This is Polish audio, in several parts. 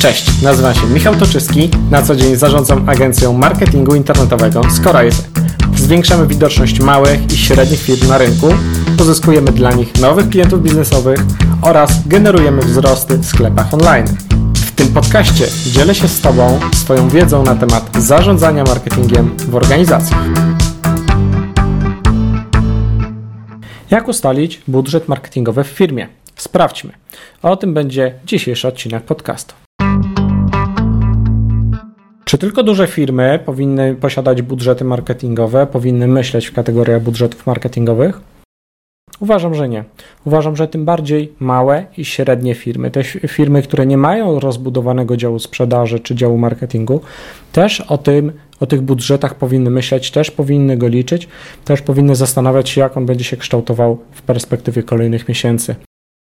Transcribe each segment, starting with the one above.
Cześć, nazywam się Michał Toczyski, na co dzień zarządzam agencją marketingu internetowego Scorise. Zwiększamy widoczność małych i średnich firm na rynku, pozyskujemy dla nich nowych klientów biznesowych oraz generujemy wzrosty w sklepach online. W tym podcaście dzielę się z Tobą swoją wiedzą na temat zarządzania marketingiem w organizacjach. Jak ustalić budżet marketingowy w firmie? Sprawdźmy. O tym będzie dzisiejszy odcinek podcastu. Czy tylko duże firmy powinny posiadać budżety marketingowe, powinny myśleć w kategoriach budżetów marketingowych? Uważam, że nie. Uważam, że tym bardziej małe i średnie firmy, te firmy, które nie mają rozbudowanego działu sprzedaży czy działu marketingu, też o tym, o tych budżetach powinny myśleć, też powinny go liczyć, też powinny zastanawiać się, jak on będzie się kształtował w perspektywie kolejnych miesięcy.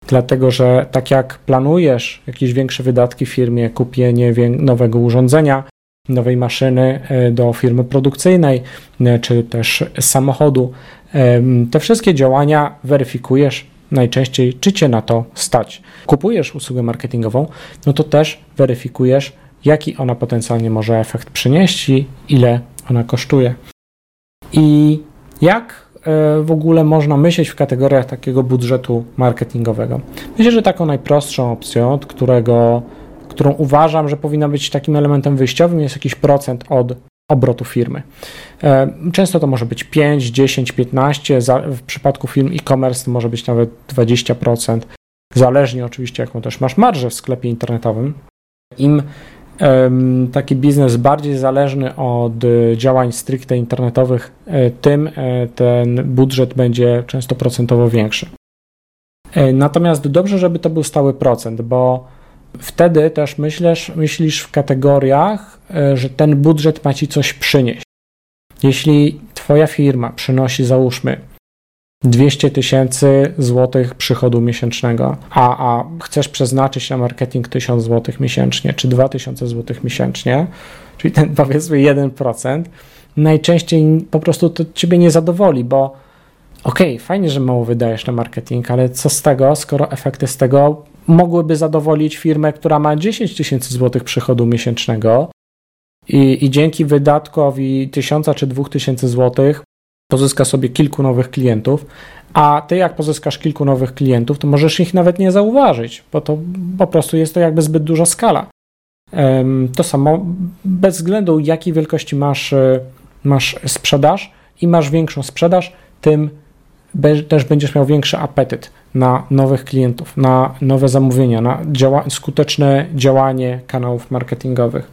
Dlatego, że tak jak planujesz jakieś większe wydatki w firmie, kupienie nowego urządzenia, nowej maszyny e, do firmy produkcyjnej, e, czy też samochodu, te wszystkie działania weryfikujesz najczęściej, czy cię na to stać. Kupujesz usługę marketingową, no to też weryfikujesz, jaki ona potencjalnie może efekt przynieść i ile ona kosztuje. I jak E, w ogóle można myśleć w kategoriach takiego budżetu marketingowego? Myślę, że taką najprostszą opcją, od którego, którą uważam, że powinna być takim elementem wyjściowym, jest jakiś procent od obrotu firmy. E, często to może być 5, 10, 15, w przypadku firm e-commerce to może być nawet 20%, zależnie oczywiście jaką też masz marżę w sklepie internetowym. Im taki biznes bardziej zależny od działań stricte internetowych, e, tym e, ten budżet będzie często procentowo większy. Natomiast dobrze, żeby to był stały procent, bo wtedy też myślisz, myślisz w kategoriach, że ten budżet ma ci coś przynieść. Jeśli Twoja firma przynosi, załóżmy, 200 tysięcy złotych przychodu miesięcznego, a, a chcesz przeznaczyć na marketing 1000 złotych miesięcznie, czy 2000 złotych miesięcznie, czyli ten powiedzmy 1%, najczęściej po prostu to ciebie nie zadowoli, bo okej, okay, fajnie, że mało wydajesz na marketing, ale co z tego, skoro efekty z tego mogłyby zadowolić firmę, która ma 10 tysięcy złotych przychodu miesięcznego i, i dzięki wydatkowi 1000 czy 2000 złotych pozyska sobie kilku nowych klientów, a ty jak pozyskasz kilku nowych klientów, to możesz ich nawet nie zauważyć, bo to po prostu jest to jakby zbyt duża skala. To samo bez względu jakiej wielkości masz, e, masz sprzedaż i masz większą sprzedaż, tym też będziesz miał większy apetyt na nowych klientów, na nowe zamówienia, na działa skuteczne działanie kanałów marketingowych.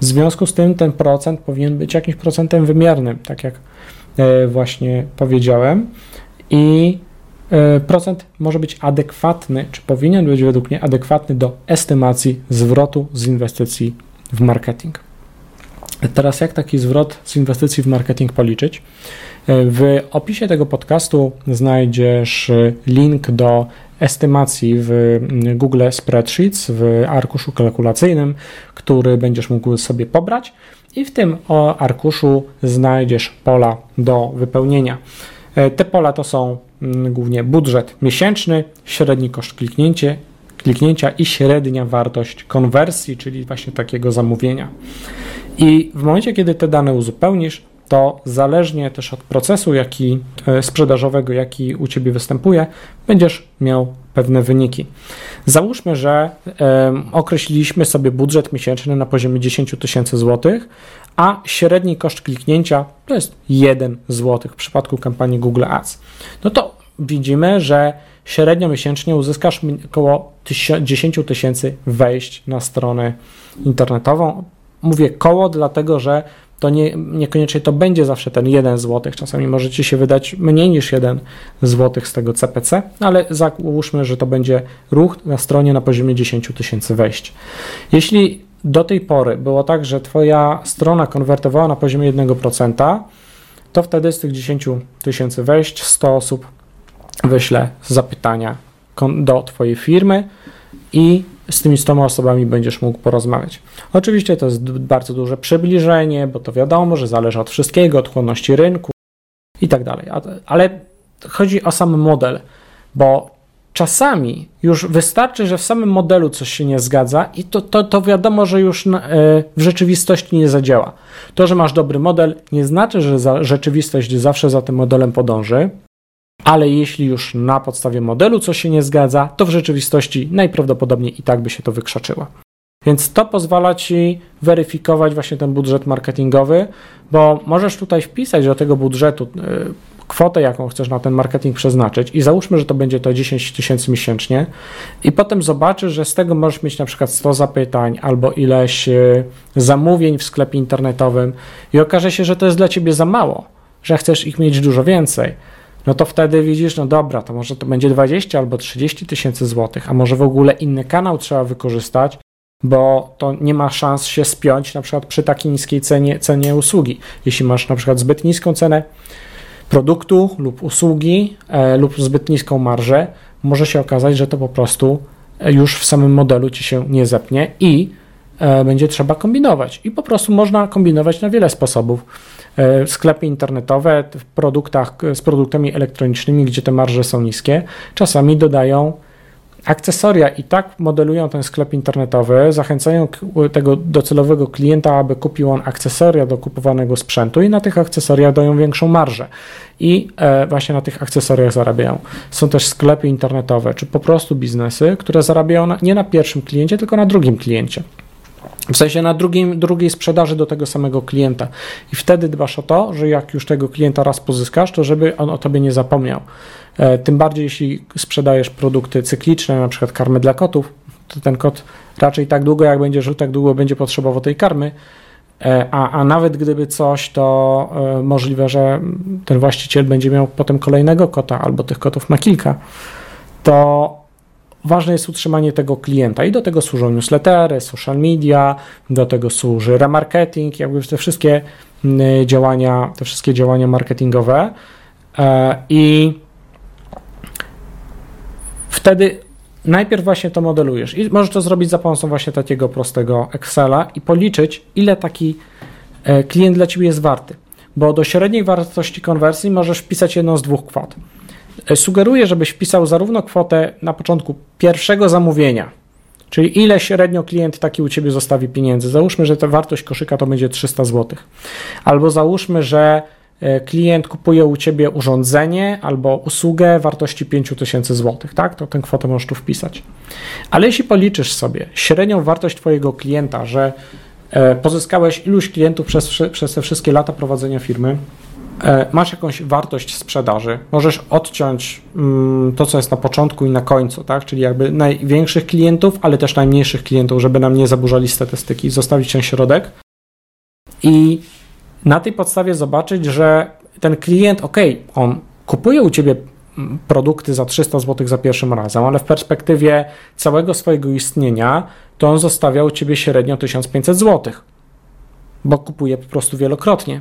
W związku z tym ten procent powinien być jakimś procentem wymiernym, tak jak E, właśnie powiedziałem. I e, procent może być adekwatny, czy powinien być według mnie adekwatny do estymacji zwrotu z inwestycji w marketing. Teraz jak taki zwrot z inwestycji w marketing policzyć? W opisie tego podcastu znajdziesz link do estymacji w Google Spreadsheets w arkuszu kalkulacyjnym, który będziesz mógł sobie pobrać i w tym arkuszu znajdziesz pola do wypełnienia. E, te pola to są mm, głównie budżet miesięczny, średni koszt kliknięcie, kliknięcia i średnia wartość konwersji, czyli właśnie takiego zamówienia. I w momencie, kiedy te dane uzupełnisz, to zależnie też od procesu jaki, e, sprzedażowego, jaki u Ciebie występuje, będziesz miał pewne wyniki. Załóżmy, że określiliśmy sobie budżet miesięczny na poziomie 10 tysięcy złotych, a średni koszt kliknięcia to jest 1 zł w przypadku kampanii Google Ads. No to widzimy, że średnio miesięcznie uzyskasz około 10 tysięcy wejść na stronę internetową. Mówię koło, dlatego że to nie, niekoniecznie to będzie zawsze ten 1 zł. Czasami możecie się wydać mniej niż 1 zł z tego CPC, ale załóżmy, że to będzie ruch na stronie na poziomie 10 tysięcy wejść. Jeśli do tej pory było tak, że Twoja strona konwertowała na poziomie 1%, to wtedy z tych 10 tysięcy wejść 100 osób wyśle zapytania do Twojej firmy i z tymi 100 osobami będziesz mógł porozmawiać. Oczywiście to jest bardzo duże przybliżenie, bo to wiadomo, że zależy od wszystkiego, od chłonności rynku i tak dalej. Ale chodzi o sam model, bo czasami już wystarczy, że w samym modelu coś się nie zgadza i to, to, to wiadomo, że już e, w rzeczywistości nie zadziała. To, że masz dobry model, nie znaczy, że za, rzeczywistość zawsze za tym modelem podąży, ale jeśli już na podstawie modelu coś się nie zgadza, to w rzeczywistości najprawdopodobniej i tak by się to wykrzaczyło. Więc to pozwala ci weryfikować właśnie ten budżet marketingowy, bo możesz tutaj wpisać do tego budżetu e, kwotę, jaką chcesz na ten marketing przeznaczyć i załóżmy, że to będzie to 10 tysięcy miesięcznie i potem zobaczysz, że z tego możesz mieć na przykład 100 zapytań albo ileś e, zamówień w sklepie internetowym i okaże się, że to jest dla ciebie za mało, że chcesz ich mieć dużo więcej. No to wtedy widzisz, no dobra, to może to będzie 20 albo 30 tysięcy złotych, a może w ogóle inny kanał trzeba wykorzystać, bo to nie ma szans się spiąć na przykład przy takiej niskiej cenie, cenie usługi. Jeśli masz na przykład zbyt niską cenę produktu lub usługi e, lub zbyt niską marżę, może się okazać, że to po prostu e, już w samym modelu ci się nie zepnie i będzie trzeba kombinować. I po prostu można kombinować na wiele sposobów. E, sklepy internetowe w produktach z produktami elektronicznymi, gdzie te marże są niskie, czasami dodają akcesoria i tak modelują ten sklep internetowy, zachęcają tego docelowego klienta, aby kupił on akcesoria do kupowanego sprzętu i na tych akcesoriach dają większą marżę. I e, właśnie na tych akcesoriach zarabiają. Są też sklepy internetowe, czy po prostu biznesy, które zarabiają nie na pierwszym kliencie, tylko na drugim kliencie. W sensie na drugim, drugiej sprzedaży do tego samego klienta. I wtedy dbasz o to, że jak już tego klienta raz pozyskasz, to żeby on o tobie nie zapomniał. E, tym bardziej jeśli sprzedajesz produkty cykliczne, na przykład karmy dla kotów, to ten kot raczej tak długo jak będzie żył, tak długo będzie potrzebował tej karmy. E, a, a nawet gdyby coś, to e, możliwe, że ten właściciel będzie miał potem kolejnego kota, albo tych kotów ma kilka. To ważne jest utrzymanie tego klienta i do tego służą newslettery, social media, do tego służy remarketing, jakby te wszystkie działania, te wszystkie działania marketingowe i wtedy najpierw właśnie to modelujesz i możesz to zrobić za pomocą właśnie takiego prostego Excela i policzyć, ile taki e, klient dla Ciebie jest warty. Bo do średniej wartości konwersji możesz wpisać jedną z dwóch kwot. E, sugeruję, żebyś wpisał zarówno kwotę na początku pierwszego zamówienia, czyli ile średnio klient taki u Ciebie zostawi pieniędzy. Załóżmy, że ta wartość koszyka to będzie 300 zł. Albo załóżmy, że E, klient kupuje u Ciebie urządzenie albo usługę wartości 5000 zł, tak? To tę kwotę możesz tu wpisać. Ale jeśli policzysz sobie średnią wartość Twojego klienta, że e, pozyskałeś iluś klientów przez, przez te wszystkie lata prowadzenia firmy, masz jakąś wartość sprzedaży, możesz odciąć mm, to, co jest na początku i na końcu, tak? czyli jakby największych klientów, ale też najmniejszych klientów, żeby nam nie zaburzali statystyki, zostawić ten środek i na tej podstawie zobaczyć, że ten klient, ok, on kupuje u ciebie produkty za 300 zł za pierwszym razem, ale w perspektywie całego swojego istnienia to on zostawia u ciebie średnio 1500 zł, bo kupuje po prostu wielokrotnie.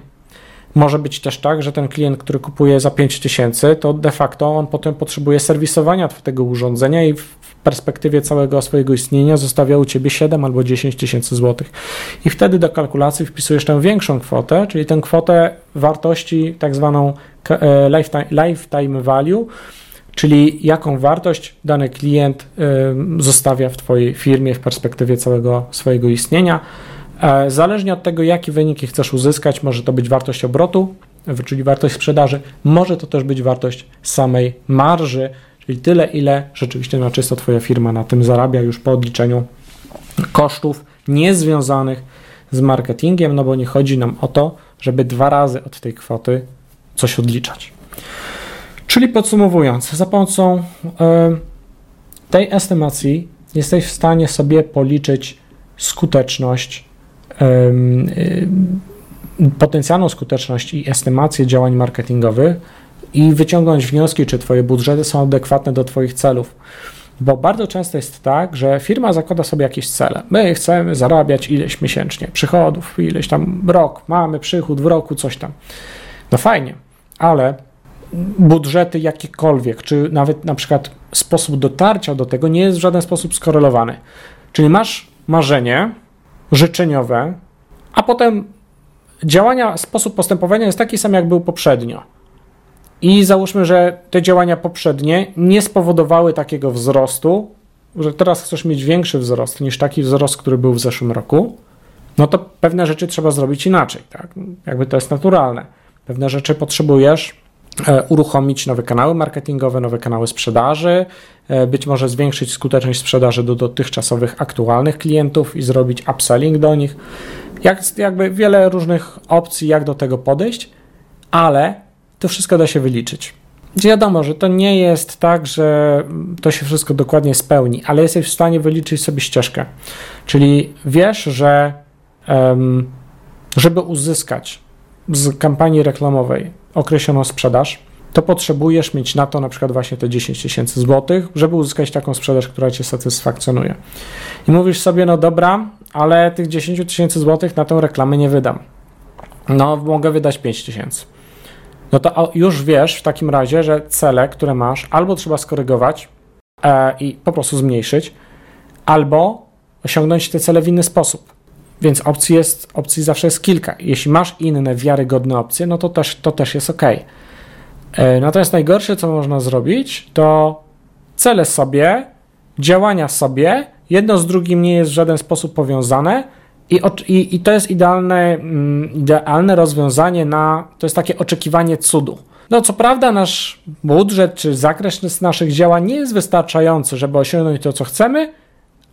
Może być też tak, że ten klient, który kupuje za 5000, to de facto on potem potrzebuje serwisowania tego urządzenia i w perspektywie całego swojego istnienia zostawia u ciebie 7 albo 10 tysięcy złotych. I wtedy do kalkulacji wpisujesz tę większą kwotę, czyli tę kwotę wartości, tak zwaną e, lifetime, lifetime value, czyli jaką wartość dany klient zostawia w Twojej firmie w perspektywie całego swojego istnienia. E, zależnie od tego, jaki wynik chcesz uzyskać, może to być wartość obrotu, czyli wartość sprzedaży, może to też być wartość samej marży, czyli tyle, ile rzeczywiście na czysto Twoja firma na tym zarabia już po odliczeniu kosztów niezwiązanych z marketingiem, no bo nie chodzi nam o to, żeby dwa razy od tej kwoty coś odliczać. Czyli podsumowując, za pomocą y, tej estymacji jesteś w stanie sobie policzyć skuteczność potencjalną skuteczność i estymację działań marketingowych i wyciągnąć wnioski, czy Twoje budżety są adekwatne do Twoich celów. Bo bardzo często jest tak, że firma zakłada sobie jakieś cele. My chcemy zarabiać ileś miesięcznie przychodów, ileś tam rok, mamy przychód w roku, coś tam. No fajnie, ale budżety jakiekolwiek, czy nawet na przykład sposób dotarcia do tego nie jest w żaden sposób skorelowany. Czyli masz marzenie, życzeniowe, a potem działania, sposób postępowania jest taki sam, jak był poprzednio. i załóżmy, że te działania poprzednie nie spowodowały takiego wzrostu, że teraz chcesz mieć większy wzrost niż taki wzrost, który był w zeszłym roku, no to pewne rzeczy trzeba zrobić inaczej, tak? Jakby to jest naturalne. Pewne rzeczy potrzebujesz uruchomić nowe kanały marketingowe, nowe kanały sprzedaży, e, być może zwiększyć skuteczność sprzedaży do dotychczasowych aktualnych klientów i zrobić upselling do nich. Jak, jakby wiele różnych opcji, jak do tego podejść, ale to wszystko da się wyliczyć. Wiadomo, że to nie jest tak, że to się wszystko dokładnie spełni, ale jesteś w stanie wyliczyć sobie ścieżkę. Czyli wiesz, że żeby uzyskać z kampanii reklamowej określoną sprzedaż, to potrzebujesz mieć na to na przykład właśnie te 10 tysięcy złotych, żeby uzyskać taką sprzedaż, która cię satysfakcjonuje. I mówisz sobie, no dobra, ale tych 10 tysięcy złotych na tę reklamę nie wydam. No, mogę wydać 5 tysięcy. No to już wiesz w takim razie, że cele, które masz, albo trzeba skorygować e, i po prostu zmniejszyć, albo osiągnąć te cele w inny sposób. Więc opcji, jest, opcji zawsze jest kilka. Jeśli masz inne wiarygodne opcje, no to też, to też jest ok. E, natomiast najgorsze, co można zrobić, to cele sobie, działania sobie, jedno z drugim nie jest w żaden sposób powiązane i, i, i to jest idealne, mm, idealne rozwiązanie na, to jest takie oczekiwanie cudu. No co prawda nasz budżet czy zakres naszych działań nie jest wystarczający, żeby osiągnąć to, co chcemy,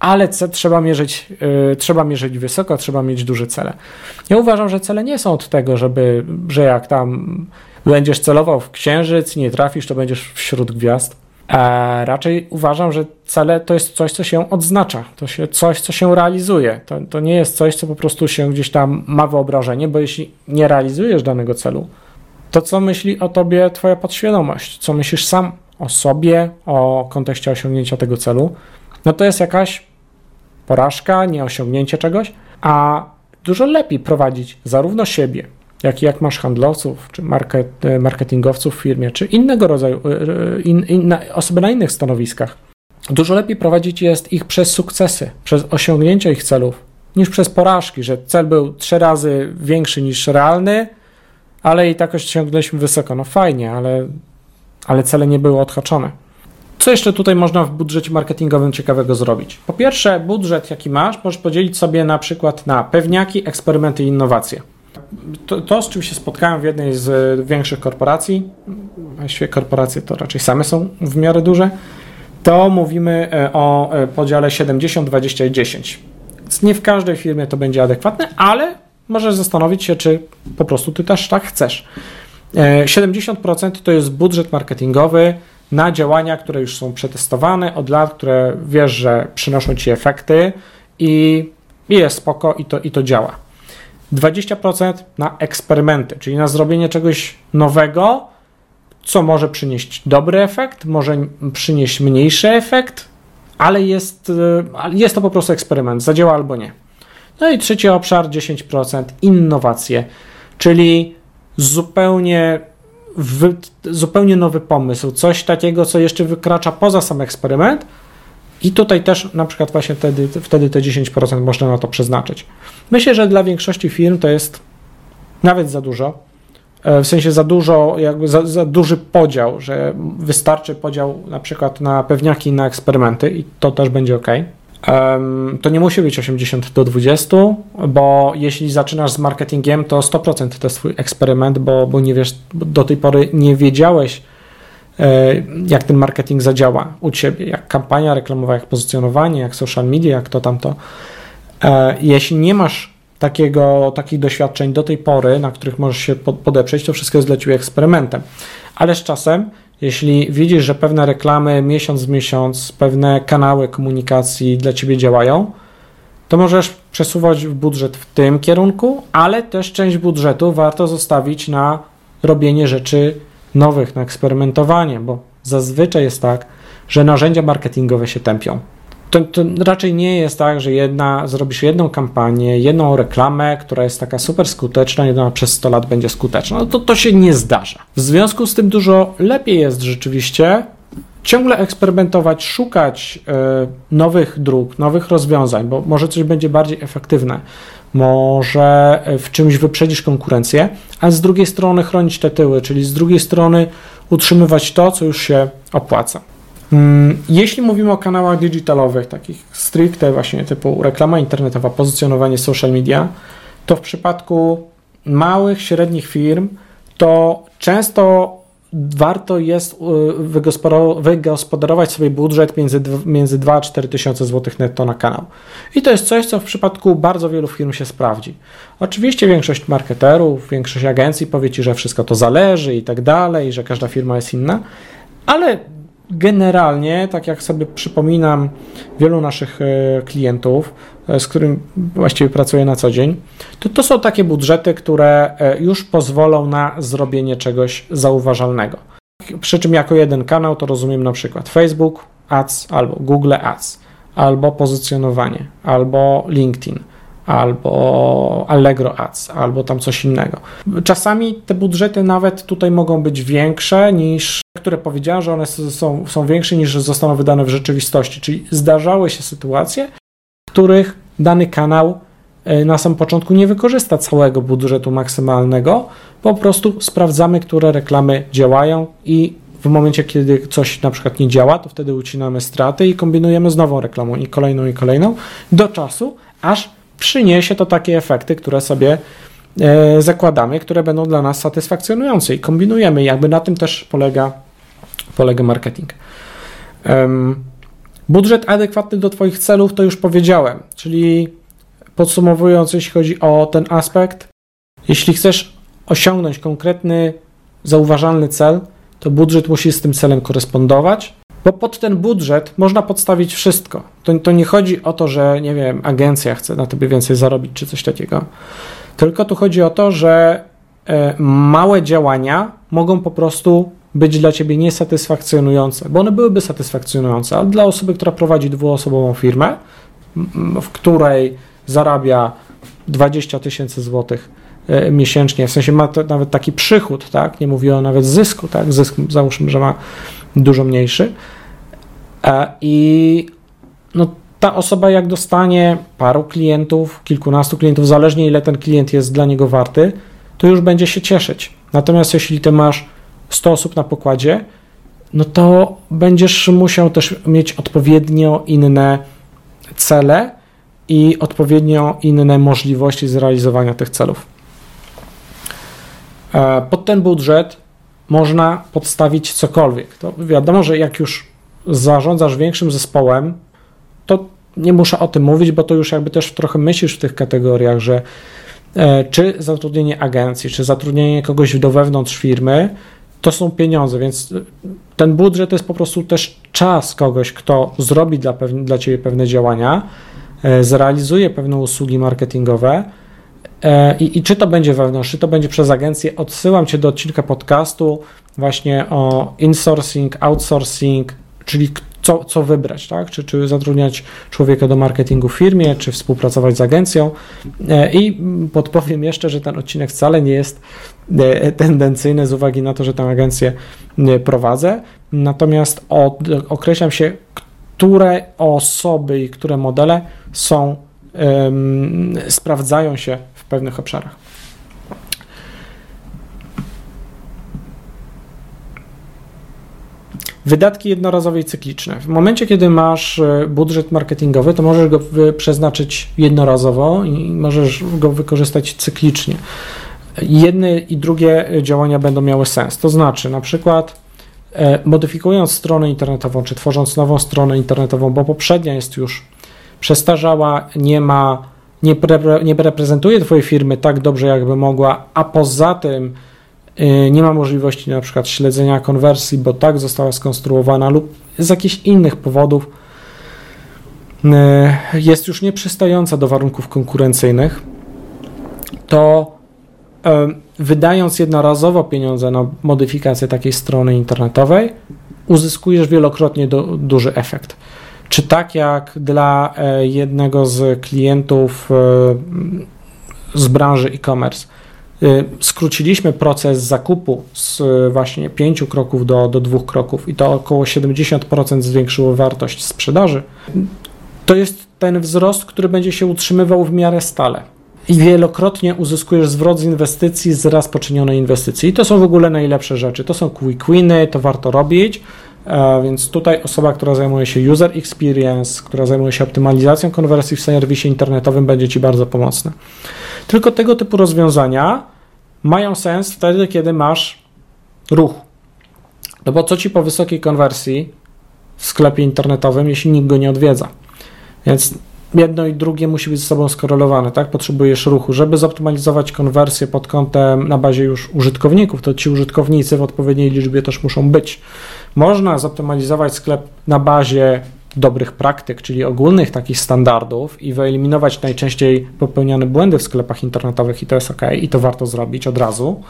ale trzeba mierzyć, yy, trzeba mierzyć wysoko, trzeba mieć duże cele. Ja uważam, że cele nie są od tego, żeby, że jak tam będziesz celował w księżyc nie trafisz, to będziesz wśród gwiazd. E, raczej uważam, że cele to jest coś, co się odznacza, to się coś, co się realizuje. To, to nie jest coś, co po prostu się gdzieś tam ma wyobrażenie, bo jeśli nie realizujesz danego celu, to co myśli o tobie twoja podświadomość, co myślisz sam o sobie, o kontekście osiągnięcia tego celu, no to jest jakaś porażka, nieosiągnięcie czegoś, a dużo lepiej prowadzić zarówno siebie, jak i jak masz handlowców, czy market, e, marketingowców w firmie, czy innego rodzaju e, e, in, osoby na innych stanowiskach. Dużo lepiej prowadzić jest ich przez sukcesy, przez osiągnięcie ich celów, niż przez porażki, że cel był trzy razy większy niż realny, ale i tak osiągnęliśmy wysoko. No fajnie, ale, ale cele nie były odhaczone. Co jeszcze tutaj można w budżecie marketingowym ciekawego zrobić? Po pierwsze, budżet jaki masz, możesz podzielić sobie na przykład na pewniaki, eksperymenty i innowacje. To, to, z czym się spotkałem w jednej z większych korporacji, właściwie korporacje to raczej same są w miarę duże, to mówimy e, o e, podziale 70, 20 i 10. Więc nie w każdej firmie to będzie adekwatne, ale możesz zastanowić się, czy po prostu ty też tak chcesz. 70% e, to jest budżet marketingowy na działania, które już są przetestowane od lat, które wiesz, że przynoszą ci efekty i, i jest spoko i to, i to działa. 20% na eksperymenty, czyli na zrobienie czegoś nowego, co może przynieść dobry efekt, może przynieść mniejszy efekt, ale jest, e, jest to po prostu eksperyment, zadziała albo nie. No i trzeci obszar 10% innowacje, czyli zupełnie zupełnie nowy pomysł, coś takiego, co jeszcze wykracza poza sam eksperyment. I tutaj też na przykład właśnie wtedy, wtedy te 10% można na to przeznaczyć. Myślę, że dla większości firm to jest nawet za dużo. E, w sensie za dużo, jakby za, za duży podział, że wystarczy podział na przykład na pewniaki i na eksperymenty i to też będzie ok. To nie musi być 80 do 20, bo jeśli zaczynasz z marketingiem, to 100% to jest twój eksperyment, bo, bo nie wiesz, do tej pory nie wiedziałeś, e, jak ten marketing zadziała u ciebie, jak kampania reklamowa, jak pozycjonowanie, jak social media, jak to tamto. E, jeśli nie masz takiego, takich doświadczeń do tej pory, na których możesz się podeprzeć, to wszystko jest dla ciebie eksperymentem. Ale z czasem jeśli widzisz, że pewne reklamy miesiąc w miesiąc, pewne kanały komunikacji dla ciebie działają, to możesz przesuwać budżet w tym kierunku, ale też część budżetu warto zostawić na robienie rzeczy nowych, na eksperymentowanie, bo zazwyczaj jest tak, że narzędzia marketingowe się tępią to, to, raczej nie jest tak, że jedna, zrobisz jedną kampanię, jedną reklamę, która jest taka super skuteczna ona przez 100 lat będzie skuteczna. No to to się nie zdarza. W związku z tym dużo lepiej jest rzeczywiście ciągle eksperymentować, szukać y, nowych dróg, nowych rozwiązań, bo może coś będzie bardziej efektywne. może w czymś wyprzedzić konkurencję, a z drugiej strony chronić te tyły, czyli z drugiej strony utrzymywać to, co już się opłaca. Mm, jeśli mówimy o kanałach digitalowych, takich stricte właśnie typu reklama internetowa, pozycjonowanie social media, to w przypadku małych, średnich firm, to często warto jest y, wygospodarować sobie budżet między, między 2 a 4 tysiące złotych netto na kanał. I to jest coś, co w przypadku bardzo wielu firm się sprawdzi. Oczywiście większość marketerów, większość agencji powie Ci, że wszystko to zależy i tak dalej, że każda firma jest inna, ale generalnie, tak jak sobie przypominam wielu naszych e, klientów, e, z którym właściwie pracuję na co dzień, to to są takie budżety, które e, już pozwolą na zrobienie czegoś zauważalnego. Przy czym jako jeden kanał to rozumiem na przykład Facebook Ads albo Google Ads, albo pozycjonowanie, albo LinkedIn albo Allegro Ads, albo tam coś innego. Czasami te budżety nawet tutaj mogą być większe niż, które powiedziałem, że one są, są większe niż zostaną wydane w rzeczywistości. Czyli zdarzały się sytuacje, w których dany kanał e, na samym początku nie wykorzysta całego budżetu maksymalnego, po prostu sprawdzamy, które reklamy działają i w momencie, kiedy coś na przykład nie działa, to wtedy ucinamy straty i kombinujemy z nową reklamą i kolejną i kolejną do czasu, aż przyniesie to takie efekty, które sobie e, zakładamy, które będą dla nas satysfakcjonujące i kombinujemy. Jakby na tym też polega, polega marketing. Budżet adekwatny do Twoich celów to już powiedziałem, czyli podsumowując, jeśli chodzi o ten aspekt, jeśli chcesz osiągnąć konkretny, zauważalny cel, to budżet musi z tym celem korespondować. Bo pod ten budżet można podstawić wszystko. To, to nie chodzi o to, że nie wiem, agencja chce na tobie więcej zarobić czy coś takiego. Tylko tu chodzi o to, że e, małe działania mogą po prostu być dla ciebie niesatysfakcjonujące, bo one byłyby satysfakcjonujące, ale dla osoby, która prowadzi dwuosobową firmę, w której zarabia 20 tysięcy złotych miesięcznie, w sensie ma nawet taki przychód, tak? Nie mówię o nawet zysku, tak? Zysk załóżmy, że ma dużo mniejszy. E, I no, ta osoba, jak dostanie paru klientów, kilkunastu klientów, zależnie ile ten klient jest dla niego warty, to już będzie się cieszyć. Natomiast jeśli ty masz 100 osób na pokładzie, no to będziesz musiał też mieć odpowiednio inne cele i odpowiednio inne możliwości zrealizowania tych celów. E, pod ten budżet można podstawić cokolwiek. To wiadomo, że jak już zarządzasz większym zespołem, to nie muszę o tym mówić, bo to już jakby też trochę myślisz w tych kategoriach, że e, czy zatrudnienie agencji, czy zatrudnienie kogoś do wewnątrz firmy, to są pieniądze, więc ten budżet to jest po prostu też czas kogoś, kto zrobi dla, dla ciebie pewne działania, e, zrealizuje pewne usługi marketingowe I, I, czy to będzie wewnątrz, czy to będzie przez agencję, odsyłam Cię do odcinka podcastu właśnie o insourcing, outsourcing, czyli co, co wybrać, tak? Czy, czy zatrudniać człowieka do marketingu w firmie, czy współpracować z agencją. E, I podpowiem jeszcze, że ten odcinek wcale nie jest e, tendencyjny z uwagi na to, że tę agencję prowadzę. Natomiast od, określam się, które osoby i które modele są, sprawdzają się pewnych obszarach. Wydatki jednorazowe i cykliczne. W momencie, kiedy masz e, budżet marketingowy, to możesz go przeznaczyć jednorazowo i możesz go wykorzystać cyklicznie. Jedne i drugie działania będą miały sens. To znaczy, na przykład, e, modyfikując stronę internetową, czy tworząc nową stronę internetową, bo poprzednia jest już przestarzała, nie ma nie, nie reprezentuje Twojej firmy tak dobrze, jakby mogła, a poza tym y, nie ma możliwości na przykład śledzenia konwersji, bo tak została skonstruowana lub z jakichś innych powodów y, jest już nieprzystająca do warunków konkurencyjnych, to y, wydając jednorazowo pieniądze na modyfikację takiej strony internetowej, uzyskujesz wielokrotnie do, duży efekt. Czy tak jak dla e, jednego z klientów e, z branży e-commerce, e, skróciliśmy proces zakupu z właśnie pięciu kroków do, do dwóch kroków i to około 70% zwiększyło wartość sprzedaży, to jest ten wzrost, który będzie się utrzymywał w miarę stale. i wielokrotnie uzyskujesz zwrot z inwestycji z raz poczynionej inwestycji. I to są w ogóle najlepsze rzeczy. To są quick winy, to warto robić. E, więc tutaj osoba, która zajmuje się user experience, która zajmuje się optymalizacją konwersji w serwisie internetowym, będzie Ci bardzo pomocna. Tylko tego typu rozwiązania mają sens wtedy, kiedy masz ruch. No bo co Ci po wysokiej konwersji w sklepie internetowym, jeśli nikt go nie odwiedza? Więc jedno i drugie musi być ze sobą skorelowane, tak? Potrzebujesz ruchu. Żeby zoptymalizować konwersję pod kątem na bazie już użytkowników, to ci użytkownicy w odpowiedniej liczbie też muszą być. Można zoptymalizować sklep na bazie dobrych praktyk, czyli ogólnych takich standardów i wyeliminować najczęściej popełniane błędy w sklepach internetowych i to jest ok, i to warto zrobić od razu.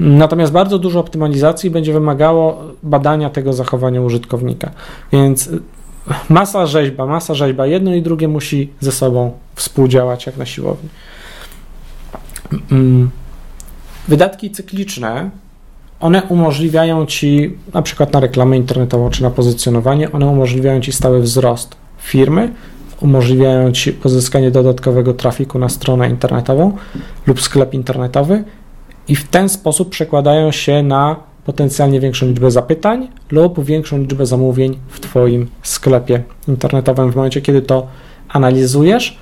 Natomiast bardzo dużo optymalizacji będzie wymagało badania tego zachowania użytkownika. Więc masa rzeźba, masa rzeźba. Jedno i drugie musi ze sobą współdziałać jak na siłowni. Mm. Wydatki cykliczne, one umożliwiają ci, na przykład na reklamę internetową czy na pozycjonowanie, one umożliwiają ci stały wzrost firmy, umożliwiają ci pozyskanie dodatkowego trafiku na stronę internetową lub sklep internetowy i w ten sposób przekładają się na potencjalnie większą liczbę zapytań lub większą liczbę zamówień w Twoim sklepie internetowym. W momencie, kiedy to analizujesz,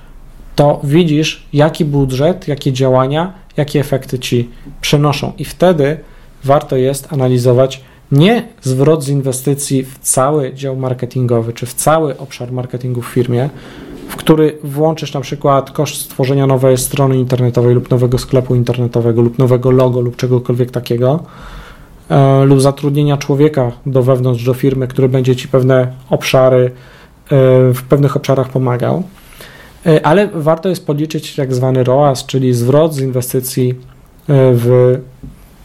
to widzisz, jaki budżet, jakie działania, jakie efekty ci przynoszą, i wtedy warto jest analizować nie zwrot z inwestycji w cały dział marketingowy czy w cały obszar marketingu w firmie, w który włączysz na przykład koszt stworzenia nowej strony internetowej lub nowego sklepu internetowego lub nowego logo lub czegokolwiek takiego lub zatrudnienia człowieka do wewnątrz, do firmy, który będzie ci pewne obszary, e, w pewnych obszarach pomagał. E, ale warto jest podliczyć tak zwany ROAS, czyli zwrot z inwestycji w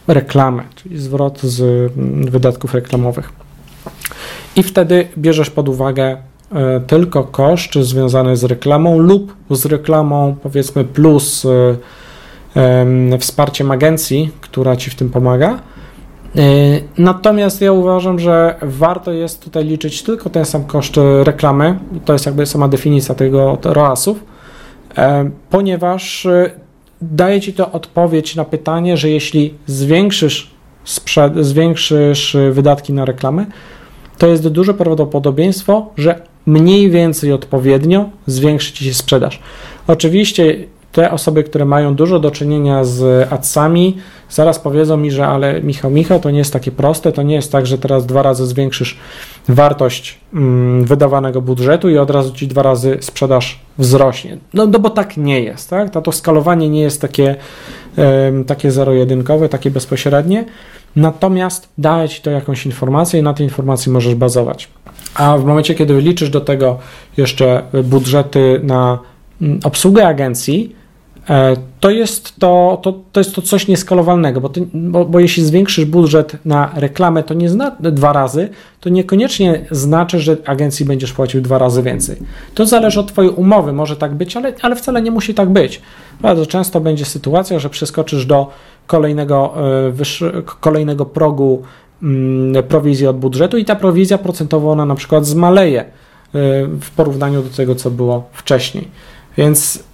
reklamę, czyli zwrot z mm, wydatków reklamowych. I wtedy bierzesz pod uwagę tylko koszty związane z reklamą lub z reklamą, powiedzmy, plus wsparciem agencji, która ci w tym pomaga E, natomiast ja uważam, że warto jest tutaj liczyć tylko ten sam koszt reklamy, to jest jakby sama definicja tego ROAS-ów, e, ponieważ e, daje Ci to odpowiedź na pytanie, że jeśli zwiększysz, sprzed, zwiększysz wydatki na reklamę, to jest duże prawdopodobieństwo, że mniej więcej odpowiednio zwiększy Ci się sprzedaż. Oczywiście te osoby, które mają dużo do czynienia z adsami, zaraz powiedzą mi, że ale Michał, Michał, to nie jest takie proste, to nie jest tak, że teraz dwa razy zwiększysz wartość mm, wydawanego budżetu i od razu ci dwa razy sprzedaż wzrośnie. No, no bo tak nie jest, tak? To, skalowanie nie jest takie, takie zero-jedynkowe, takie bezpośrednie, natomiast daje ci to jakąś informację i na tej informacji możesz bazować. A w momencie, kiedy liczysz do tego jeszcze budżety na mm, obsługę agencji, to jest to, to, to jest to coś nieskalowalnego, bo, ty, bo, bo, jeśli zwiększysz budżet na reklamę, to nie zna, dwa razy, to niekoniecznie znaczy, że agencji będziesz płacił dwa razy więcej. To zależy od Twojej umowy, może tak być, ale, ale wcale nie musi tak być. Bardzo często będzie sytuacja, że przeskoczysz do kolejnego, e, kolejnego progu mm, prowizji od budżetu i ta prowizja procentowa ona na przykład zmaleje e, w porównaniu do tego, co było wcześniej. Więc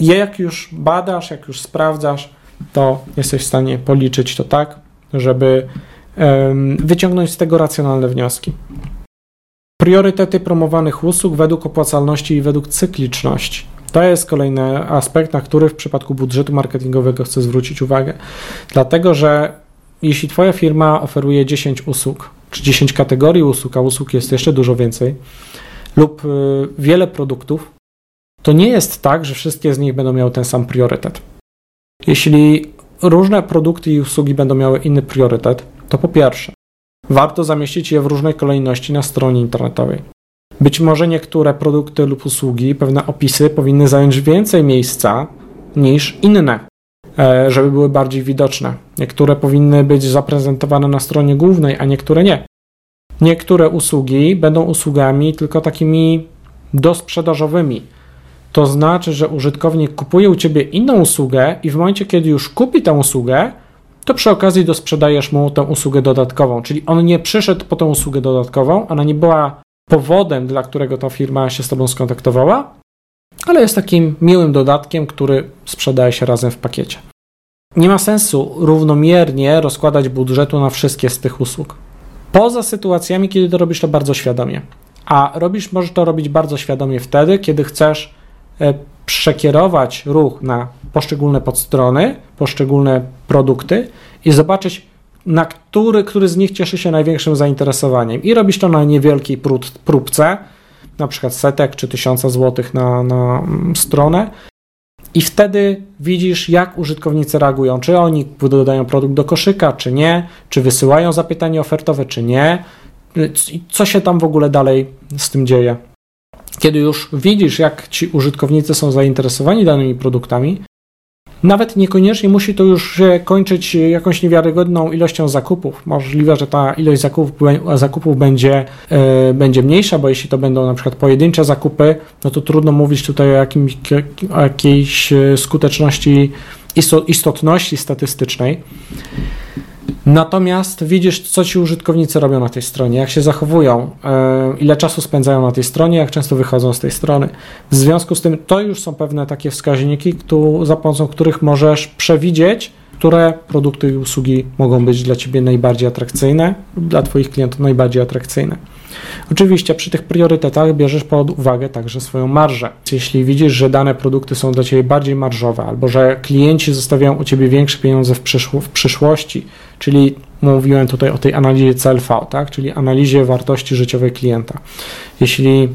jak już badasz, jak już sprawdzasz, to jesteś w stanie policzyć to tak, żeby wyciągnąć z tego racjonalne wnioski. Priorytety promowanych usług według opłacalności i według cykliczności. To jest kolejny aspekt, na który w przypadku budżetu marketingowego chcę zwrócić uwagę. Dlatego, że jeśli Twoja firma oferuje 10 usług, czy 10 kategorii usług, a usług jest jeszcze dużo więcej, lub y, wiele produktów, to nie jest tak, że wszystkie z nich będą miały ten sam priorytet. Jeśli różne produkty i usługi będą miały inny priorytet, to po pierwsze, warto zamieścić je w różnej kolejności na stronie internetowej. Być może niektóre produkty lub usługi, pewne opisy powinny zająć więcej miejsca niż inne, e, żeby były bardziej widoczne. Niektóre powinny być zaprezentowane na stronie głównej, a niektóre nie. Niektóre usługi będą usługami tylko takimi dosprzedażowymi, to znaczy, że użytkownik kupuje u ciebie inną usługę i w momencie, kiedy już kupi tę usługę, to przy okazji dosprzedajesz mu tę usługę dodatkową. Czyli on nie przyszedł po tę usługę dodatkową, ona nie była powodem, dla którego ta firma się z tobą skontaktowała, ale jest takim miłym dodatkiem, który sprzedaje się razem w pakiecie. Nie ma sensu równomiernie rozkładać budżetu na wszystkie z tych usług. Poza sytuacjami, kiedy to robisz to bardzo świadomie. A robisz, możesz to robić bardzo świadomie wtedy, kiedy chcesz przekierować ruch na poszczególne podstrony, poszczególne produkty i zobaczyć, na który, który z nich cieszy się największym zainteresowaniem. I robisz to na niewielkiej próbce, na przykład setek czy tysiąca złotych na, na mm, stronę. I wtedy widzisz, jak użytkownicy reagują. Czy oni dodają produkt do koszyka, czy nie, czy wysyłają zapytanie ofertowe, czy nie, co się tam w ogóle dalej z tym dzieje. Kiedy już widzisz, jak ci użytkownicy są zainteresowani danymi produktami, nawet niekoniecznie musi to już się kończyć jakąś niewiarygodną ilością zakupów. Możliwe, że ta ilość zakupów, zakupów będzie, yy, będzie mniejsza, bo jeśli to będą na przykład pojedyncze zakupy, no to trudno mówić tutaj o, jakimś, o jakiejś e, skuteczności, istotności statystycznej. Natomiast widzisz, co ci użytkownicy robią na tej stronie, jak się zachowują, e, ile czasu spędzają na tej stronie, jak często wychodzą z tej strony. W związku z tym to już są pewne takie wskaźniki, za pomocą których możesz przewidzieć, które produkty i usługi mogą być dla ciebie najbardziej atrakcyjne, dla twoich klientów najbardziej atrakcyjne. Oczywiście przy tych priorytetach bierzesz pod uwagę także swoją marżę. Jeśli widzisz, że dane produkty są dla Ciebie bardziej marżowe, albo że klienci zostawiają u Ciebie większe pieniądze w, w przyszłości, czyli mówiłem tutaj o tej analizie CLV, tak? czyli analizie wartości życiowej klienta. Jeśli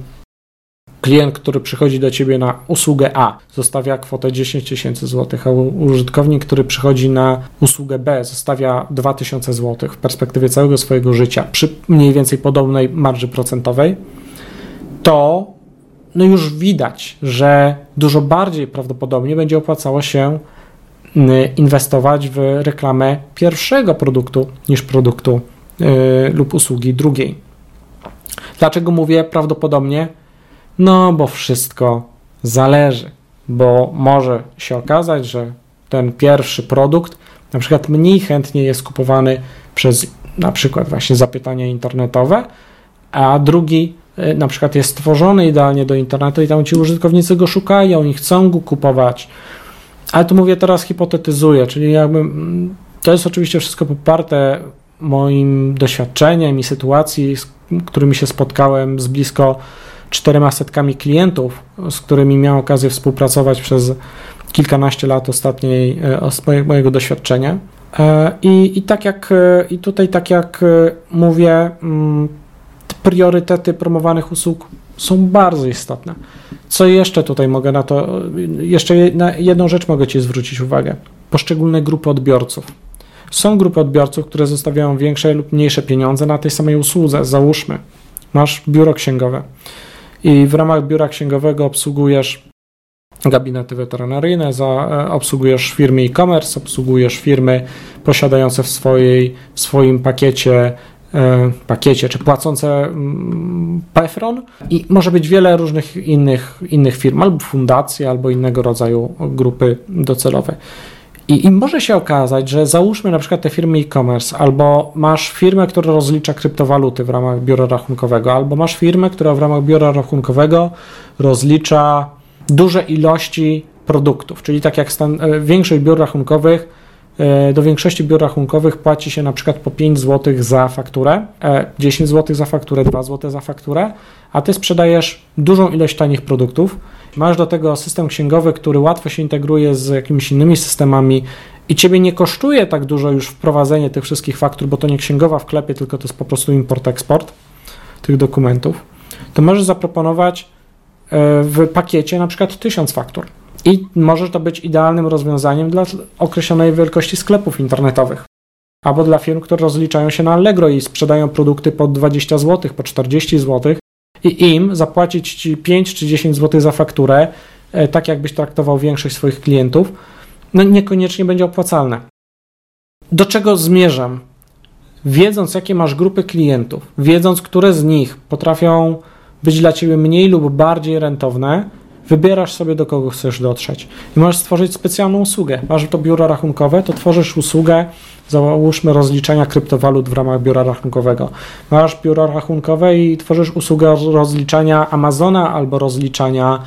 klient, który przychodzi do ciebie na usługę A, zostawia kwotę 10 tysięcy złotych, a użytkownik, który przychodzi na usługę B, zostawia 2000 złotych w perspektywie całego swojego życia przy mniej więcej podobnej marży procentowej, to no już widać, że dużo bardziej prawdopodobnie będzie opłacało się inwestować w reklamę pierwszego produktu niż produktu yy, lub usługi drugiej. Dlaczego mówię prawdopodobnie? No, bo wszystko zależy, bo może się okazać, że ten pierwszy produkt na przykład mniej chętnie jest kupowany przez na przykład właśnie zapytania internetowe, a drugi y, na przykład jest stworzony idealnie do internetu i tam ci użytkownicy go szukają i chcą go kupować. Ale tu mówię teraz hipotetyzuję, czyli jakby mm, to jest oczywiście wszystko poparte moim doświadczeniem i sytuacji, z którymi się spotkałem z blisko czterema setkami klientów, z którymi miałem okazję współpracować przez kilkanaście lat ostatniej e, mojego doświadczenia. E, I, i tak jak e, i tutaj tak jak mówię, mm, priorytety promowanych usług są bardzo istotne. Co jeszcze tutaj mogę na to, jeszcze na jedną rzecz mogę Ci zwrócić uwagę. Poszczególne grupy odbiorców. Są grupy odbiorców, które zostawiają większe lub mniejsze pieniądze na tej samej usłudze. Załóżmy, masz biuro księgowe i w ramach biura księgowego obsługujesz gabinety weterynaryjne, za, e, obsługujesz firmy e-commerce, obsługujesz firmy posiadające w, swojej, w swoim pakiecie e, pakiecie, czy płacące mm, PEFRON i może być wiele różnych innych, innych firm, albo fundacji, albo innego rodzaju grupy docelowe. I, I, może się okazać, że załóżmy na przykład te firmy e-commerce, albo masz firmę, która rozlicza kryptowaluty w ramach biura rachunkowego, albo masz firmę, która w ramach biura rachunkowego rozlicza duże ilości produktów, czyli tak jak stan, e, większość biur rachunkowych, e, do większości biur rachunkowych płaci się na przykład po 5 zł za fakturę, 10 e, zł za fakturę, 2 zł za fakturę, a ty sprzedajesz dużą ilość tanich produktów masz do tego system księgowy, który łatwo się integruje z jakimiś innymi systemami i ciebie nie kosztuje tak dużo już wprowadzenie tych wszystkich faktur, bo to nie księgowa w klepie, tylko to jest po prostu import-eksport tych dokumentów, to możesz zaproponować e, w pakiecie na przykład 1000 faktur. I może to być idealnym rozwiązaniem dla określonej wielkości sklepów internetowych. Albo dla firm, które rozliczają się na Allegro i sprzedają produkty po 20 zł, po 40 zł, i im zapłacić ci 5 czy 10 zł za fakturę, e, tak jakbyś traktował większość swoich klientów, no niekoniecznie będzie opłacalne. Do czego zmierzam? Wiedząc, jakie masz grupy klientów, wiedząc, które z nich potrafią być dla ciebie mniej lub bardziej rentowne, wybierasz sobie, do kogo chcesz dotrzeć. I możesz stworzyć specjalną usługę. Masz to biuro rachunkowe, to tworzysz usługę załóżmy rozliczenia kryptowalut w ramach biura rachunkowego. Masz biuro rachunkowe i tworzysz usługę rozliczania Amazona albo rozliczania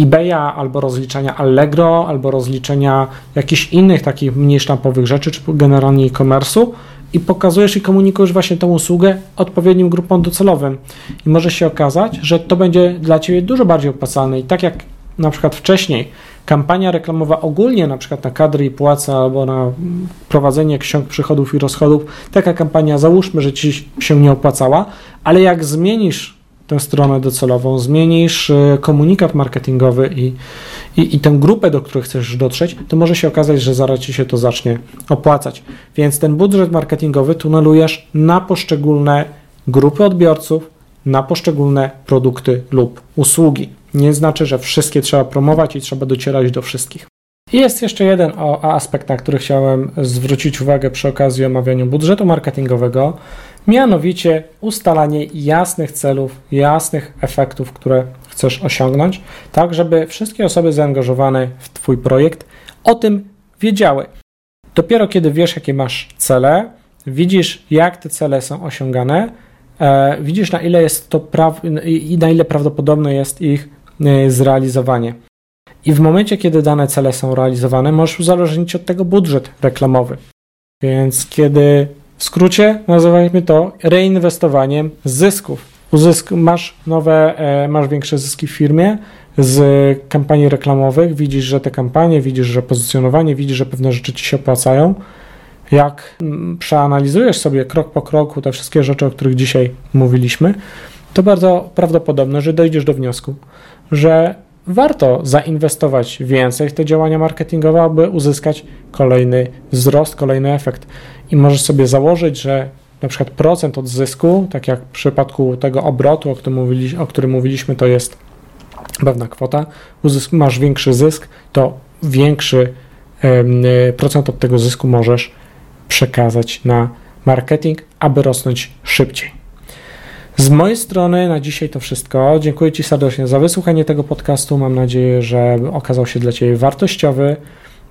eBaya, albo rozliczania Allegro, albo rozliczenia jakichś innych takich mniej sztampowych rzeczy, czy generalnie e-commerce'u i pokazujesz i komunikujesz właśnie tę usługę odpowiednim grupom docelowym. I może się okazać, że to będzie dla Ciebie dużo bardziej opłacalne. I tak jak na przykład wcześniej kampania reklamowa ogólnie, na przykład na kadry i płace albo na prowadzenie ksiąg przychodów i rozchodów, taka kampania załóżmy, że Ci się nie opłacała, ale jak zmienisz tę stronę docelową, zmienisz e, komunikat marketingowy i, i, i tę grupę, do której chcesz dotrzeć, to może się okazać, że zaraz ci się to zacznie opłacać. Więc ten budżet marketingowy tunelujesz na poszczególne grupy odbiorców, na poszczególne produkty lub usługi. Nie znaczy, że wszystkie trzeba promować i trzeba docierać do wszystkich. Jest jeszcze jeden aspekt, na który chciałem zwrócić uwagę przy okazji omawiania budżetu marketingowego, mianowicie ustalanie jasnych celów, jasnych efektów, które chcesz osiągnąć, tak żeby wszystkie osoby zaangażowane w Twój projekt o tym wiedziały. Dopiero kiedy wiesz, jakie masz cele, widzisz, jak te cele są osiągane, widzisz, na ile jest to pra- i na ile prawdopodobne jest ich e, zrealizowanie. I w momencie, kiedy dane cele są realizowane, możesz uzależnić od tego budżet reklamowy. Więc kiedy w skrócie nazywajmy to reinwestowaniem zysków. Uzysk, masz nowe, e, masz większe zyski w firmie z kampanii reklamowych, widzisz, że te kampanie, widzisz, że pozycjonowanie, widzisz, że pewne rzeczy ci się opłacają. Jak mm, przeanalizujesz sobie krok po kroku te wszystkie rzeczy, o których dzisiaj mówiliśmy, to bardzo prawdopodobne, że dojdziesz do wniosku, że warto zainwestować więcej w te działania marketingowe, aby uzyskać kolejny wzrost, kolejny efekt. I możesz sobie założyć, że na przykład procent od zysku, tak jak w przypadku tego obrotu, o którym, mówili, o którym mówiliśmy, to jest pewna kwota, uzysk, masz większy zysk, to większy procent od tego zysku możesz przekazać na marketing, aby rosnąć szybciej. Z mojej strony na dzisiaj to wszystko. Dziękuję Ci serdecznie za wysłuchanie tego podcastu. Mam nadzieję, że okazał się dla Ciebie wartościowy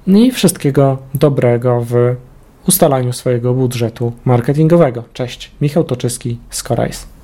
i wszystkiego dobrego w ustalaniu swojego budżetu marketingowego. Cześć, Michał Toczyski z Corais.